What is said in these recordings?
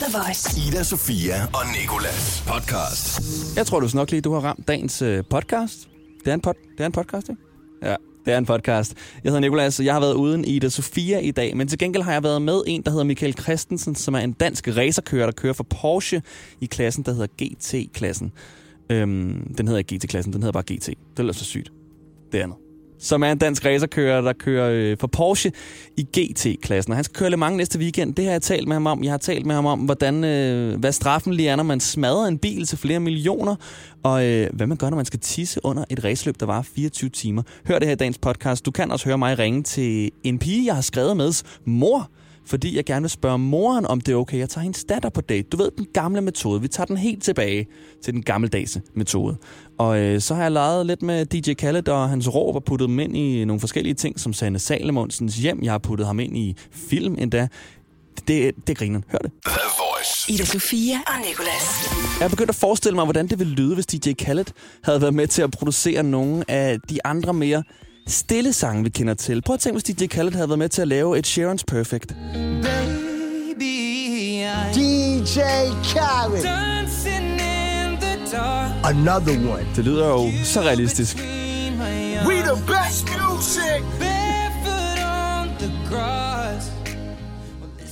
The Voice. Ida, Sofia og Nikolas podcast. Jeg tror, du nok lige, du har ramt dagens øh, podcast. Det er, en pod, det er en podcast, ikke? Ja, det er en podcast. Jeg hedder Nikolas, og jeg har været uden Ida Sofia i dag, men til gengæld har jeg været med en, der hedder Michael Christensen, som er en dansk racerkører, der kører for Porsche i klassen, der hedder GT-klassen. Øhm, den hedder ikke GT-klassen, den hedder bare GT. Det lyder så sygt. Det andet som er en dansk racerkører, der kører øh, for Porsche i GT-klassen. Og han skal køre Le Mans næste weekend. Det har jeg talt med ham om. Jeg har talt med ham om, hvordan, øh, hvad straffen lige er, når man smadrer en bil til flere millioner, og øh, hvad man gør, når man skal tisse under et raceløb, der var 24 timer. Hør det her i dagens podcast. Du kan også høre mig ringe til en pige, jeg har skrevet med mor, fordi jeg gerne vil spørge moren, om det er okay. Jeg tager hendes datter på date. Du ved, den gamle metode. Vi tager den helt tilbage til den gammeldags metode. Og øh, så har jeg leget lidt med DJ Khaled og hans råb og puttet dem ind i nogle forskellige ting, som Sanne Salomonsens hjem. Jeg har puttet ham ind i film endda. Det, det griner. Hør det. Ida Sofia og Nicolas. Jeg er begyndt at forestille mig, hvordan det ville lyde, hvis DJ Khaled havde været med til at producere nogle af de andre mere stille sange, vi kender til. Prøv at tænke, hvis DJ Khaled havde været med til at lave et Sharon's Perfect. DJ Khaled. Another one. Det lyder jo så realistisk. We the best music.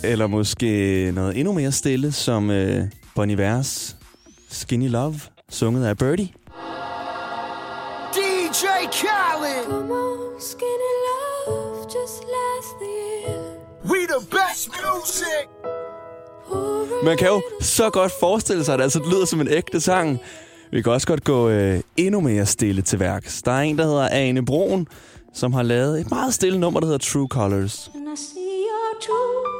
Eller måske noget endnu mere stille, som øh, Bonnie Vers Skinny Love, sunget af Birdie. Man kan jo så godt forestille sig, at det altså lyder som en ægte sang. Vi kan også godt gå øh, endnu mere stille til værks. Der er en, der hedder Ane Broen, som har lavet et meget stille nummer, der hedder True Colors. And I see your true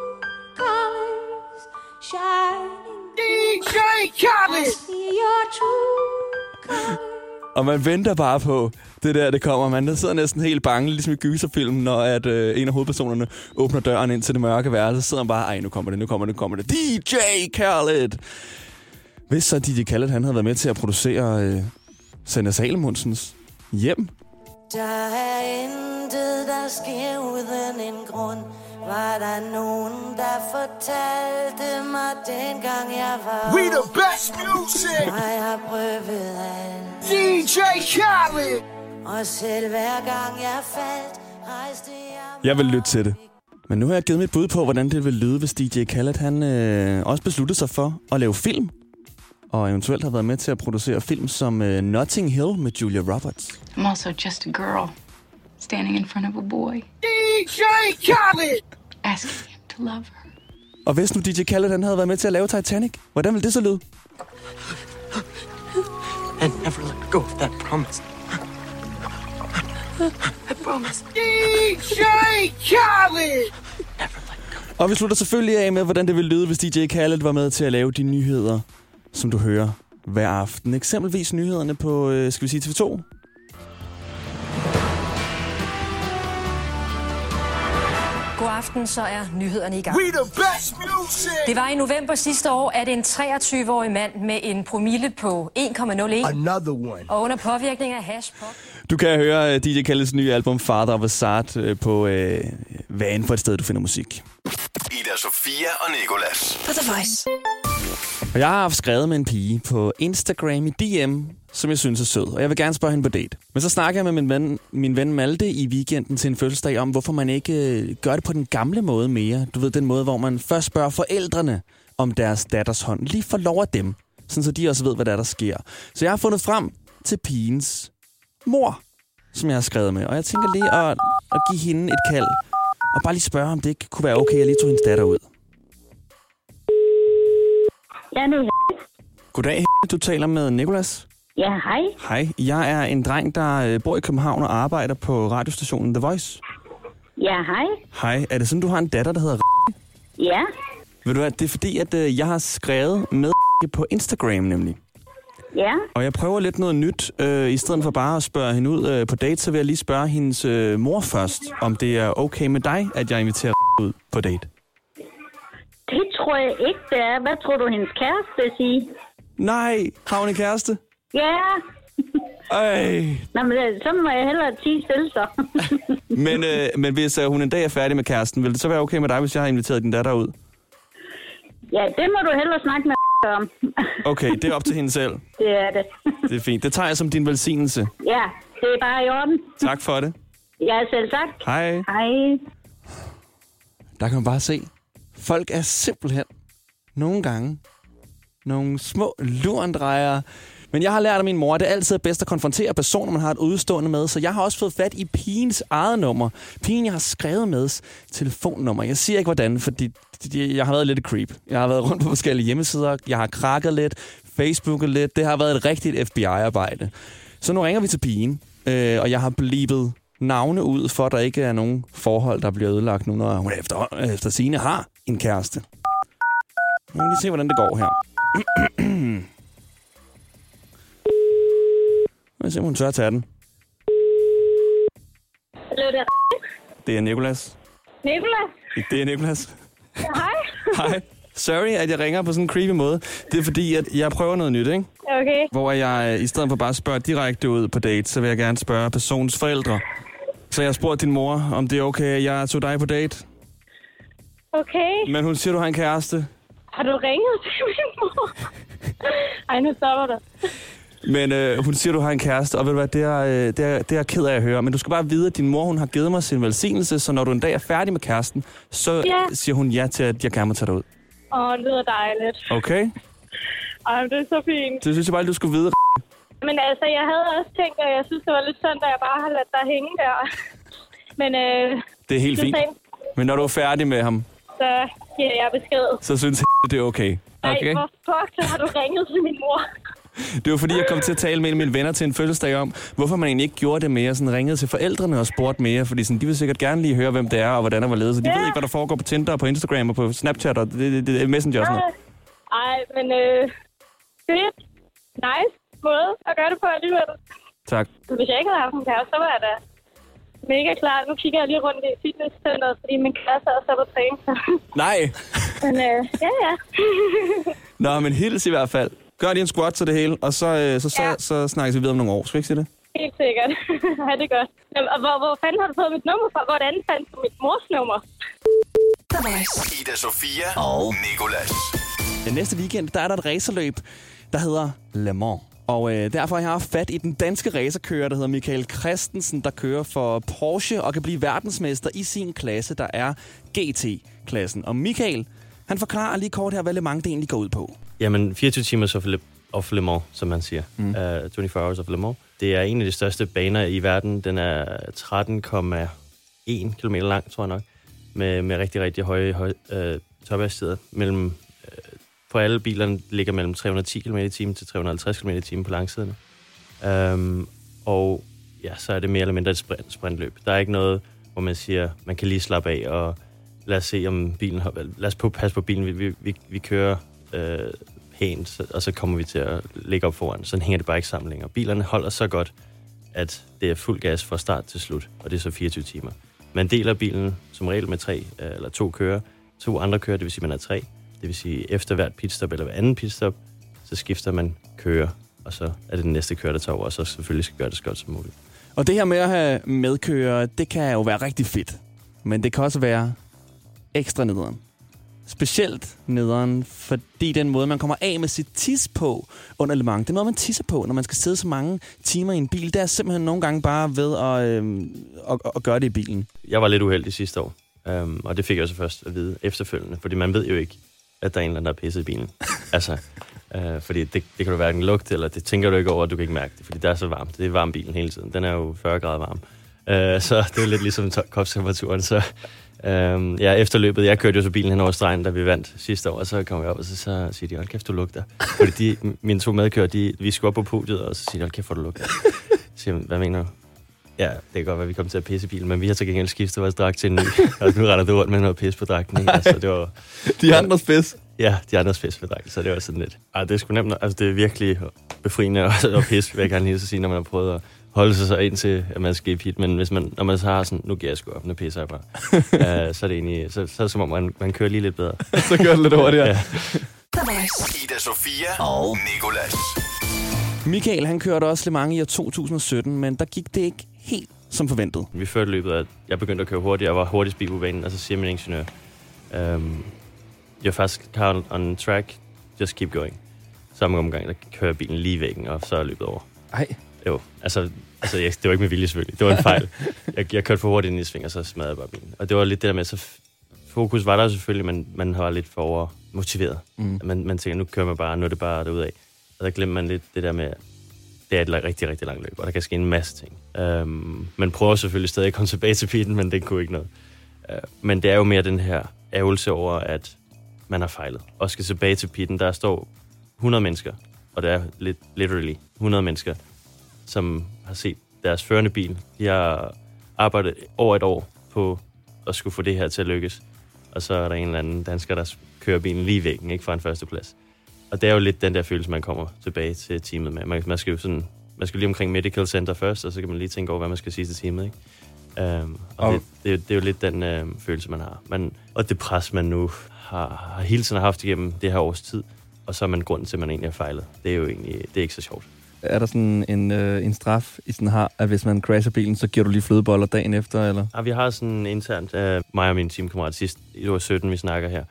colors shining. DJ I Khaled. see your true colors. Og man venter bare på, det der, det kommer. Man sidder næsten helt bange, ligesom i gyserfilmen, når at, øh, en af hovedpersonerne åbner døren ind til det mørke værelse. Så sidder man bare, ej, nu kommer det, nu kommer det, nu kommer det. DJ Khaled! Hvis så DJ Khaled, han havde været med til at producere øh, Sanne Salomonsens hjem, Der er intet, der sker uden en grund. Var der nogen, der fortalte mig dengang jeg var We the best music. Jeg har prøvet alt, DJ Khaled. Og selv hver gang jeg faldt, rejste jeg Jeg vil lytte til det. Men nu har jeg givet mit bud på, hvordan det vil lyde, hvis DJ Khaled han øh, også besluttede sig for at lave film. Og eventuelt har været med til at producere film som øh, Notting Hill med Julia Roberts. I'm also just a girl standing in front of a boy, DJ Khaled. asking him to love her. Og hvis nu DJ Khaled han havde været med til at lave Titanic, hvordan ville det så lyde? and never let go of that promise. I promise. DJ Khaled. Og vi slutter selvfølgelig af med, hvordan det ville lyde, hvis DJ Khaled var med til at lave de nyheder, som du hører hver aften. Eksempelvis nyhederne på, øh, skal vi sige TV2? God aften, så er nyhederne i gang. We the best music. Det var i november sidste år, at en 23-årig mand med en promille på 1,01 Another one. og under påvirkning af hash pop Du kan høre øh, DJ Khaleds nye album Father of Assad øh, på øh, hvad end for et sted, du finder musik. Ida, Sofia og Nikolas. På The Voice. Og jeg har haft skrevet med en pige på Instagram i DM, som jeg synes er sød, og jeg vil gerne spørge hende på date. Men så snakker jeg med min ven, min ven Malte i weekenden til en fødselsdag om, hvorfor man ikke øh, gør det på den gamle måde mere. Du ved, den måde, hvor man først spørger forældrene om deres datters hånd. Lige for lov af dem, sådan så de også ved, hvad der, er, der sker. Så jeg har fundet frem til pigens mor, som jeg har skrevet med. Og jeg tænker lige at, at give hende et kald, og bare lige spørge, om det ikke kunne være okay, at jeg lige tog hendes datter ud. Ja, nu. Goddag, du taler med Nikolas. Ja, hej. Hej, jeg er en dreng, der øh, bor i København og arbejder på radiostationen The Voice. Ja, hej. Hej, er det sådan, du har en datter, der hedder Ja, Ved du hvad, det er fordi, at øh, jeg har skrevet med på Instagram nemlig. Ja. Og jeg prøver lidt noget nyt. Øh, I stedet for bare at spørge hende ud øh, på date, så vil jeg lige spørge hendes øh, mor først, om det er okay med dig, at jeg inviterer ud på date. Det tror jeg ikke, det er. Hvad tror du, hendes kæreste vil sige? Nej, har hun en kæreste? Ja. Ej. Nå, men øh, så må jeg hellere tige stille så. Men, øh, men hvis øh, hun en dag er færdig med kæresten, vil det så være okay med dig, hvis jeg har inviteret din datter ud? Ja, det må du hellere snakke med om. Okay, det er op til hende selv. det er det. Det er fint. Det tager jeg som din velsignelse. ja, det er bare i orden. Tak for det. Ja, selv tak. Hej. Hej. Der kan man bare se. Folk er simpelthen nogle gange nogle små lurendrejere. Men jeg har lært af min mor, at det altid er bedst at konfrontere personer, man har et udstående med. Så jeg har også fået fat i pigens eget nummer. Pigen, jeg har skrevet med telefonnummer. Jeg siger ikke hvordan, fordi jeg har været lidt et creep. Jeg har været rundt på forskellige hjemmesider. Jeg har krakket lidt, Facebooket lidt. Det har været et rigtigt FBI-arbejde. Så nu ringer vi til pigen, øh, og jeg har blibet navne ud, for at der ikke er nogen forhold, der bliver ødelagt nu, når hun efter, efter sine har en kæreste. Nu kan vi se, hvordan det går her. Lad os se, om hun tør at tage den. Hallo, det er Det er Nikolas. Nicolas. Det er Nikolas. Hej. Hej. Sorry, at jeg ringer på sådan en creepy måde. Det er fordi, at jeg prøver noget nyt, ikke? Okay. Hvor jeg, i stedet for bare at spørge direkte ud på date, så vil jeg gerne spørge personens forældre. Så jeg har spurgt din mor, om det er okay, at jeg tog dig på date. Okay. Men hun siger, du har en kæreste. Har du ringet til min mor? Ej, nu stopper du. Men øh, hun siger, du har en kæreste, og ved du hvad, det er, øh, det, er, det er jeg ked af at høre. Men du skal bare vide, at din mor hun har givet mig sin velsignelse, så når du en dag er færdig med kæresten, så Ja. siger hun ja til, at jeg gerne må tage dig ud. Åh, det lyder dejligt. Okay? Ej, det er så fint. Det synes jeg bare, du skulle vide. Men altså, jeg havde også tænkt, at jeg synes, det var lidt synd, at jeg bare har ladet dig hænge der. Men øh, Det er helt fint. Men når du er færdig med ham, så giver jeg besked. så synes jeg, det er okay. Ej, Okay? hvor fuck har du ringet til min mor? Det var fordi, jeg kom til at tale med mine venner til en fødselsdag om, hvorfor man egentlig ikke gjorde det mere. Sådan ringede til forældrene og spurgte mere, fordi sådan, de vil sikkert gerne lige høre, hvem det er og hvordan der var ledet. Så de Ja. ved ikke, hvad der foregår på Tinder og på Instagram og på Snapchat og det, det, det, Messenger og sådan noget. Ej, men øh, fedt. Nice måde at gøre det på alligevel. Tak. Hvis jeg ikke havde haft en kæreste, så var jeg da mega klar. Nu kigger jeg lige rundt i fitnesscenteret, fordi min kæreste er er på træning. så- Nej. Men øh, ja, ja. Nå, men hils i hvert fald. Gør lige en squat til det hele, og så, øh, så, så, Ja. så snakkes vi videre om nogle år. Skal vi ikke sige det? Helt sikkert. ja, det er godt. Jamen, og hvor, hvor fanden har du fået mit nummer fra? Hvordan fandt du mit mors nummer? Ida Sofia og Nikolas. Den næste weekend, der er der et racerløb, der hedder Le Mans. Og øh, derfor har jeg haft fat i den danske racerkører, der hedder Michael Christensen, der kører for Porsche og kan blive verdensmester i sin klasse, der er GT-klassen. Og Michael, han forklarer lige kort her, hvad Le Mans det egentlig går ud på. Jamen, 24 timer of Le, of Le Mans, som man siger. Mm. Uh, 24 hours of Le Mans. Det er en af de største baner i verden. Den er 13,1 km lang, tror jeg nok. Med, med rigtig, rigtig høje, høje uh, tophastigheder. Mellem, uh, på alle bilerne ligger mellem 310 km i timen til 350 km i timen på langsiderne. Um, og ja, så er det mere eller mindre et sprint, sprintløb. Der er ikke noget, hvor man siger, man kan lige slappe af og lad os se, om bilen har, lad os på, passe på bilen. Vi, vi, vi, vi kører øh, pænt, så- og så kommer vi til at ligge op foran. Sådan hænger det bare ikke sammen længere. Bilerne holder så godt, at det er fuld gas fra start til slut, og det er så 24 timer. Man deler bilen som regel med tre øh, eller to kører. To andre kører, det vil sige, man er tre. Det vil sige, efter hvert pitstop eller hver anden pitstop, så skifter man kører, og så er det den næste kører, der tager over, og så selvfølgelig skal gøre det så godt som muligt. Og det her med at have medkører, det kan jo være rigtig fedt. Men det kan også være ekstra nederen. Specielt nederen, fordi den måde, man kommer af med sit tis på under Le Mans, den måde, man tisser på, når man skal sidde så mange timer i en bil, det er simpelthen nogle gange bare ved at, øh, at, at gøre det i bilen. Jeg var lidt uheldig sidste år, um, og det fik jeg så først at vide efterfølgende, fordi man ved jo ikke, at der er en eller anden, der er pisset i bilen. altså, uh, fordi det, det kan du hverken lugte, eller det tænker du ikke over, at du kan ikke mærke det, fordi det er så varmt. Det er varm bilen hele tiden. Den er jo 40 grader varm. Uh, så det er lidt ligesom kropstemperaturen. Så um, ja, efter løbet, jeg kørte jo så bilen hen over stregen, da vi vandt sidste år, og så kom jeg op, og så, så siger de, hold kæft, du lugter. Fordi de, mine to medkører, de, vi skulle op på podiet, og så siger de, hold kæft, hvor du lugter. Så siger hvad mener du? Ja, det kan godt være, at vi kommer til at pisse bilen, men vi har til gengæld skiftet vores dragt til en ny. og nu render du rundt med noget pis på dragten. Ikke? Altså, det var, De andres pis. ja, de andres pis på dragten, så det var sådan lidt. Ej, det er sgu nemt. Altså, det er virkelig befriende at, at pisse, vil jeg gerne lige så sige, når man har prøvet at holde sig så ind til, at man skal i pit. Men hvis man, når man så har sådan, nu giver jeg sgu op, nu pisser jeg bare. uh, så er det egentlig, så, så er det som om, man, man kører lige lidt bedre. så gør det lidt hurtigere. Ja. Ida Sofia og Nikolas. Michael, han kørte også Le Mans i år 2017, men der gik det ikke helt som forventet. Vi førte løbet, at jeg begyndte at køre hurtigt. Jeg var hurtigst bil på banen, og så siger min ingeniør, øhm, you're fast car on track, just keep going. Samme omgang, der kører bilen lige væggen, og så er løbet over. Ej. Jo, altså, altså jeg, det var ikke med vilje selvfølgelig. Det var en fejl. jeg, jeg kørte for hurtigt ind i sving, og så smadrede jeg bare bilen. Og det var lidt det der med, så fokus var der selvfølgelig, men man var lidt for over motiveret. Mm. Man, man tænker, nu kører man bare, nu er det bare derudad. Og der glemmer man lidt det der med, det er et rigtig, rigtig langt løb, og der kan ske en masse ting. Um, man prøver selvfølgelig stadig at komme tilbage til pitten, men det kunne ikke noget. Uh, men det er jo mere den her ærgelse over, at man har fejlet. Og skal tilbage til pitten, der står 100 mennesker, og det er lidt, literally 100 mennesker, som har set deres førende bil. De har arbejdet over et år på at skulle få det her til at lykkes. Og så er der en eller anden dansker, der kører bilen lige væggen, ikke fra en førsteplads. Og det er jo lidt den der følelse, man kommer tilbage til teamet med. Man, man skal jo sådan, man skal lige omkring Medical Center først, og så kan man lige tænke over, hvad man skal sige til teamet, ikke? Um, og Og- det, det, er jo- det er jo lidt den øh, følelse, man har. Man, og det pres, man nu har, har hele tiden haft igennem det her års tid, og så er man grunden til, at man egentlig har fejlet. Det er jo egentlig det er ikke så sjovt. Er der sådan en, øh, en straf, I sådan har, at hvis man crasher bilen, så giver du lige flødeboller dagen efter, eller? Ja, vi har sådan internt, øh, mig og min teamkammerat sidst, det var 17, vi snakker her,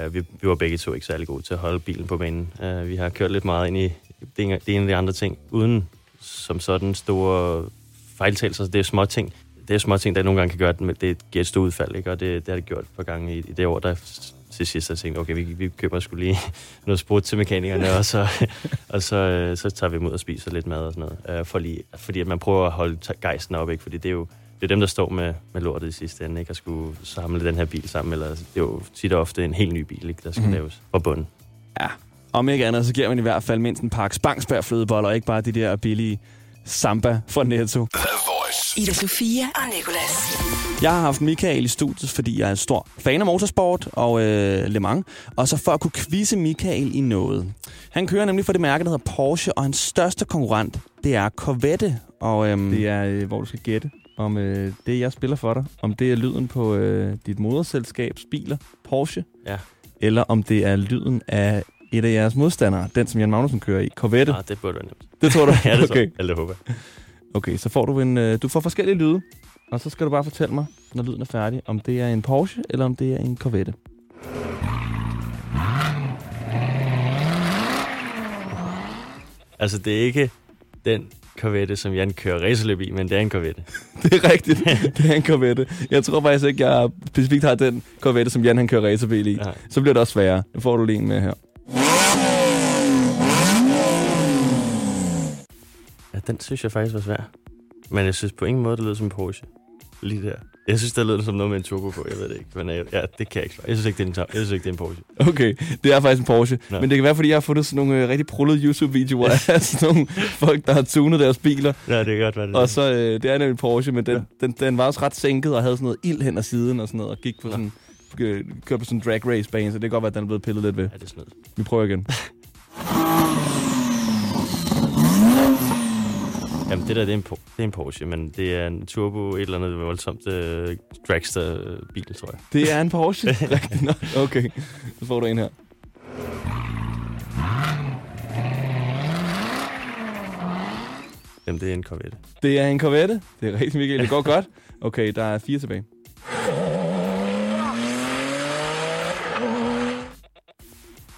øh, vi, vi var begge to ikke særlig gode til at holde bilen på banen. Øh, vi har kørt lidt meget ind i det ene, det ene de andre ting, uden som sådan store fejltagelser. Det er små ting. Det er små ting, der nogle gange kan gøre, at det giver et stort udfald, ikke? og det, det har det gjort et par gange i, i det år, der til sidst har jeg tænkt, okay, vi, vi køber skulle lige noget sprut til mekanikerne, og så, og så, øh, så tager vi dem ud og spiser lidt mad og sådan noget. Øh, for lige, fordi at man prøver at holde gejsten op, ikke? fordi det er jo det er dem, der står med, med lortet i sidste ende, ikke? at skulle samle den her bil sammen, eller det er jo tit og ofte en helt ny bil, ikke? der skal mm. laves fra bunden. Ja. Om ikke andet, så giver man i hvert fald mindst en pakke Spangsberg flødeboller, og ikke bare de der billige Samba fra Netto. Ida Sofia og Nicolas. Jeg har haft Michael i studiet, fordi jeg er stor fan af motorsport og øh, Le Mans. Og så for at kunne quizze Michael i noget. Han kører nemlig for det mærke, der hedder Porsche, og hans største konkurrent, det er Corvette. Og øhm, det er, øh, hvor du skal gætte, om øh, det, jeg spiller for dig, om det er lyden på øh, dit moderselskabs biler, Porsche, Ja. eller om det er lyden af et af jeres modstandere, den som Jan Magnussen kører i, Corvette. Ah, det burde være nemt. Det tror du? ja, det tror okay. jeg. Eller det håber. Okay, så får du en, øh, du får forskellige lyde, og så skal du bare fortælle mig, når lyden er færdig, om det er en Porsche, eller om det er en Corvette. Altså, det er ikke den Corvette, som Jan kører racerløb i, men det er en Corvette. Det er rigtigt. det er en Corvette. Jeg tror faktisk ikke, jeg specifikt har den Corvette, som Jan han kører racerbil i. Nej. Så bliver det også sværere. Nu får du lige en med her. Ja, den synes jeg faktisk var svær. Men jeg synes på ingen måde, det lyder som en Porsche. Lige der. Jeg synes, det lyder som noget med en turbo på. Jeg ved det ikke. Men øh, ja, det kan jeg ikke svare. Jeg synes ikke, det er en, jeg synes ikke, det er en Porsche. Okay, det er faktisk en Porsche. Nå. Men det kan være, fordi jeg har fundet sådan nogle øh, rigtig prullede YouTube-videoer af sådan nogle folk, der har tunet deres biler. Ja, det kan godt være det. Og så, øh, det er nemlig en Porsche, men den, ja. den, den var også ret sænket og havde sådan noget ild hen ad siden og sådan noget, og gik på sådan, øh, kørte på sådan en drag race bane, så det kan godt være, at den er blevet pillet lidt ved. Ja, det er noget. Vi prøver igen. Jamen, det der, det er en, det er en Porsche, men det er en turbo, et eller andet voldsomt øh, dragster-bil, tror jeg. Det er en Porsche? Nok. Okay, så får du en her. Jamen, det er en Corvette. Det er en Corvette. Det er rigtig, Michael. Det går godt. Okay, der er fire tilbage.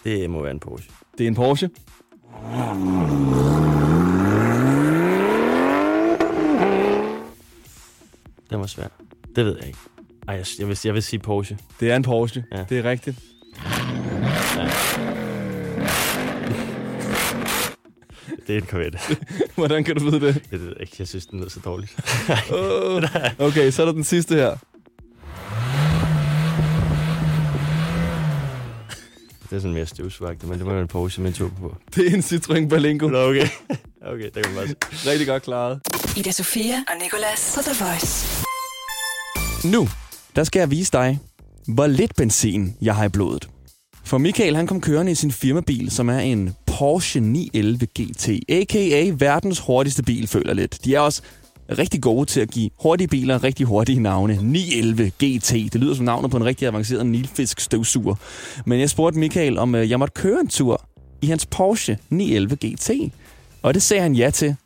Det må være en Porsche. Det er en Porsche. Den var svær. Det ved jeg ikke. Ej, jeg, jeg, vil, jeg vil sige Porsche. Det er en Porsche. Ja. Det er rigtigt. Ja. Det er en Corvette. Hvordan kan du vide det? Det ved jeg ikke. Jeg synes, den lyder så dårligt. Oh. Okay, så er der den sidste her. Det er sådan mere støvsvagtigt, men det må være en Porsche med turbo på. Det er en Citroën Berlingo. Nå, okay. Okay, det kan man bare se. Rigtig godt klaret. Ida Sofia og Nicolas på The Voice. Nu, der skal jeg vise dig, hvor lidt benzin jeg har i blodet. For Michael, han kom kørende i sin firmabil, som er en Porsche 911 GT, a.k.a. verdens hurtigste bil, føler lidt. De er også rigtig gode til at give hurtige biler rigtig hurtige navne. 911 GT, det lyder som navnet på en rigtig avanceret nilfisk støvsuger. Men jeg spurgte Michael, om øh, jeg måtte køre en tur i hans Porsche 911 GT. Og det sagde han ja til.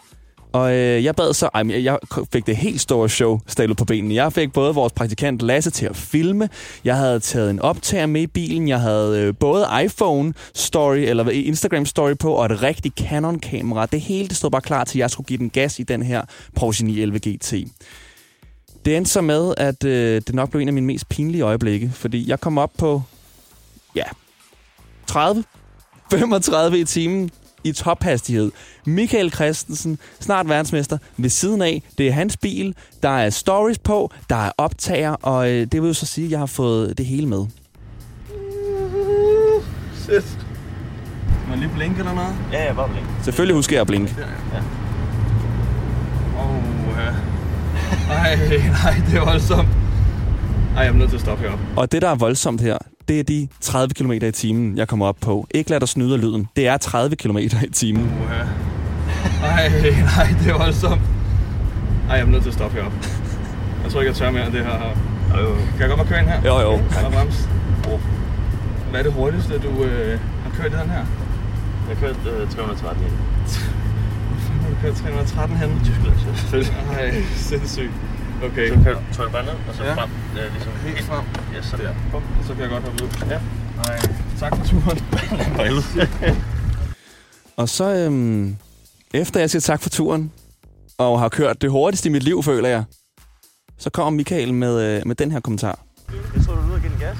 Og øh, jeg bad så, ej, jeg jeg fik det helt store show stablet på benene. Jeg fik både vores praktikant Lasse til at filme. Jeg havde taget en optager med i bilen. Jeg havde øh, både iPhone story eller Instagram story på og et rigtigt Canon kamera. Det hele det stod bare klar til, at jeg skulle give den gas i den her Porsche 911 GT. Det endte så med, at øh, det nok blev en af mine mest pinlige øjeblikke, fordi jeg kom op på, ja, 30, 35 i timen i tophastighed. Michael Christensen, snart verdensmester, ved siden af. Det er hans bil. Der er stories på, der er optager, og øh, det vil jo så sige, at jeg har fået det hele med. Shit. Må jeg lige blinke eller noget? Ja, ja, bare blink. Selvfølgelig husker jeg at blinke. Ja. Åh, ja. Ej, nej, det er voldsomt. Ej, jeg er nødt til at stoppe heroppe. Og det, der er voldsomt her, det er de 30 km i timen, jeg kommer op på. Ikke lad dig snyde af lyden. Det er 30 km i timen. ja. Ej, nej, det er voldsomt. Ej, jeg er nødt til at stoppe heroppe. Jeg tror ikke, jeg tør mere end det her. Jo, jo. Kan jeg godt bare køre ind her? Jo, jo. Kan jeg bremse? Hvad er det hurtigste, du øh, har kørt i den her? Jeg kørte øh, 313 ind. Hvor har du kørt 313 hen? Tyskland, selvfølgelig. Ej, sindssygt. Okay. Så kører du bare ned, og så Ja. frem. Ja, ligesom Helt frem. Ja, sådan der. Bum, Så kan jeg godt hoppe ud. Ja. Ej, tak for turen. Og så, øhm, efter jeg siger tak for turen, og har kørt det hurtigste i mit liv, føler jeg, så kommer Michael med, øh, med den her kommentar. Jeg tror, du er ude og give den gas.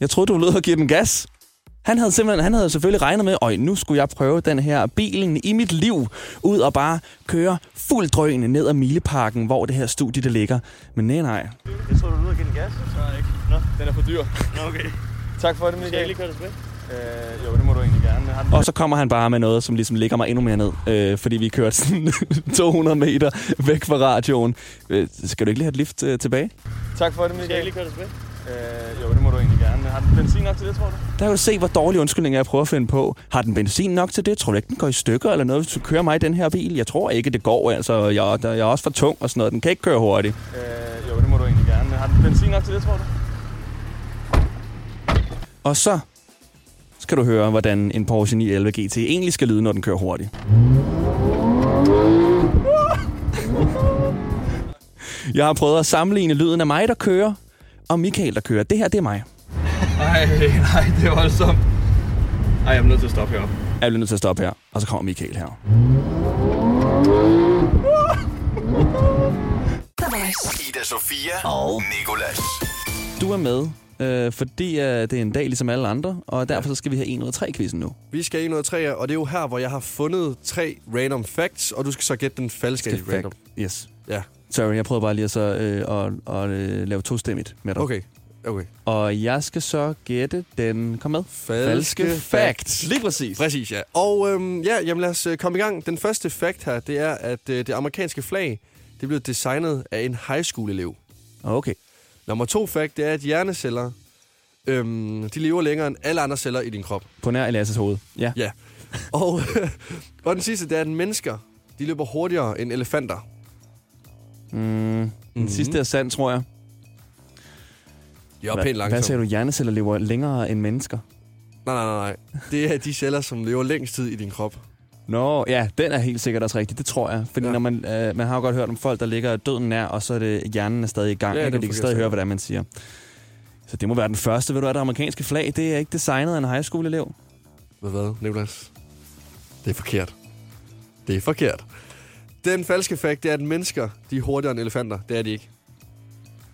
Jeg troede, du ud og give den gas. Han havde simpelthen, han havde selvfølgelig regnet med, at nu skulle jeg prøve den her bilen i mit liv, ud og bare køre fuld drøne ned ad Mileparken, hvor det her studie det ligger. Men nej, nej. Jeg tror, du er ude og give den gas. Så ikke. Nå. Den er for dyr. Nå, okay. Tak for det, Skal jeg lige køre det tilbage? Øh, jo, det må du egentlig gerne. Har og så kommer han bare med noget, som ligesom ligger mig endnu mere ned, øh, fordi vi kørte sådan 200 meter væk fra radioen. Øh, skal du ikke lige have et lift øh, tilbage? Tak for det, Skal jeg lige køre det tilbage? Øh, jo, det må egentlig gerne. Har den benzin nok til det, tror du? Der kan du se, hvor dårlig undskyldning jeg prøver at finde på. Har den benzin nok til det? Tror du ikke, den går i stykker eller noget, hvis du kører mig i den her bil? Jeg tror ikke, det går. Altså, jeg, jeg er også for tung og sådan noget. Den kan ikke køre hurtigt. Øh, jo, det må du egentlig gerne. Har den benzin nok til det, tror du? Og så skal du høre, hvordan en Porsche 911 GT egentlig skal lyde, når den kører hurtigt. Jeg har prøvet at sammenligne lyden af mig, der kører, og Michael, der kører. Det her, det er mig. Ej, nej, det er voldsomt. Ej, jeg er nødt til at stoppe heroppe. Jeg bliver nødt til at stoppe her, og så kommer Michael her. Ida Sofia og Nikolas. Du er med, øh, fordi øh, det er en dag ligesom alle andre, og derfor så skal vi have 1 ud af 3 quizzen nu. Vi skal i noget tre, og det er jo her, hvor jeg har fundet tre random facts, og du skal så gætte den falske af de random. Yes. Ja, Sorry, jeg prøvede bare lige at, så, øh, og, og, øh, lave tostemmigt med dig. okay. Okay. Og jeg skal så gætte den... Kom med. Falske facts. Lige præcis. Præcis, ja. Og øhm, ja, jamen lad os øh, komme i gang. Den første fact her, det er, at øh, det amerikanske flag, det blev designet af en high school elev. Okay. Nummer to fact, det er, at hjerneceller, øhm, de lever længere end alle andre celler i din krop. På nær Elias' hoved. Ja. Ja. Og, og den sidste, det er, at mennesker, de løber hurtigere end elefanter. Mm, den mm-hmm. sidste er sand, tror jeg. De er Hva- pænt Hvad langsomme. sagde du? Hjerneceller lever længere end mennesker? Nej, nej, nej. Det er de celler, som lever længst tid i din krop. Nå, ja, den er helt sikkert også rigtig. Det tror jeg. Fordi ja. Når man, øh, man har jo godt hørt om folk, der ligger døden nær, og så er det hjernen er stadig i gang, Ja, ikke? og de kan stadig høre, hvad det er, man siger. Så det må være den første. Ved du hvad, det amerikanske flag, det er ikke designet af en high school elev. Ved hvad, Nicolas? Det er forkert. Det er forkert. Den falske fakt, det er, at mennesker, de er hurtigere end elefanter. Det er de ikke.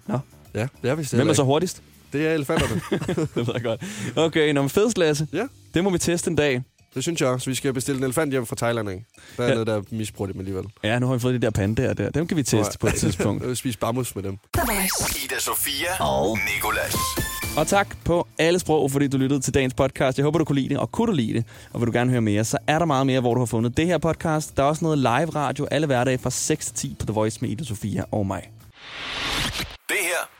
Nå. Ja, det er vist Hvem er så hurtigst? Det er elefanterne. det ved jeg godt. Okay, når man fedest, Lasse. Ja. Det må vi teste en dag. det synes jeg også. Vi skal bestille en elefant hjem fra Thailand, ikke? Der er Ja. noget, der misbruger dem alligevel. Ja, nu har vi fået de der pandaer der. Dem kan vi teste på et tidspunkt. Øh, Spise bammus med dem. Ida Sofia og Nikolas. Og tak på alle sprog, fordi du lyttede til dagens podcast. Jeg håber, du kunne lide det, og kunne du lide det, og vil du gerne høre mere, så er der meget mere, hvor du har fundet det her podcast. Der er også noget live radio alle hverdage fra 6 til 10 på The Voice med Ida Sofia og mig. Det her er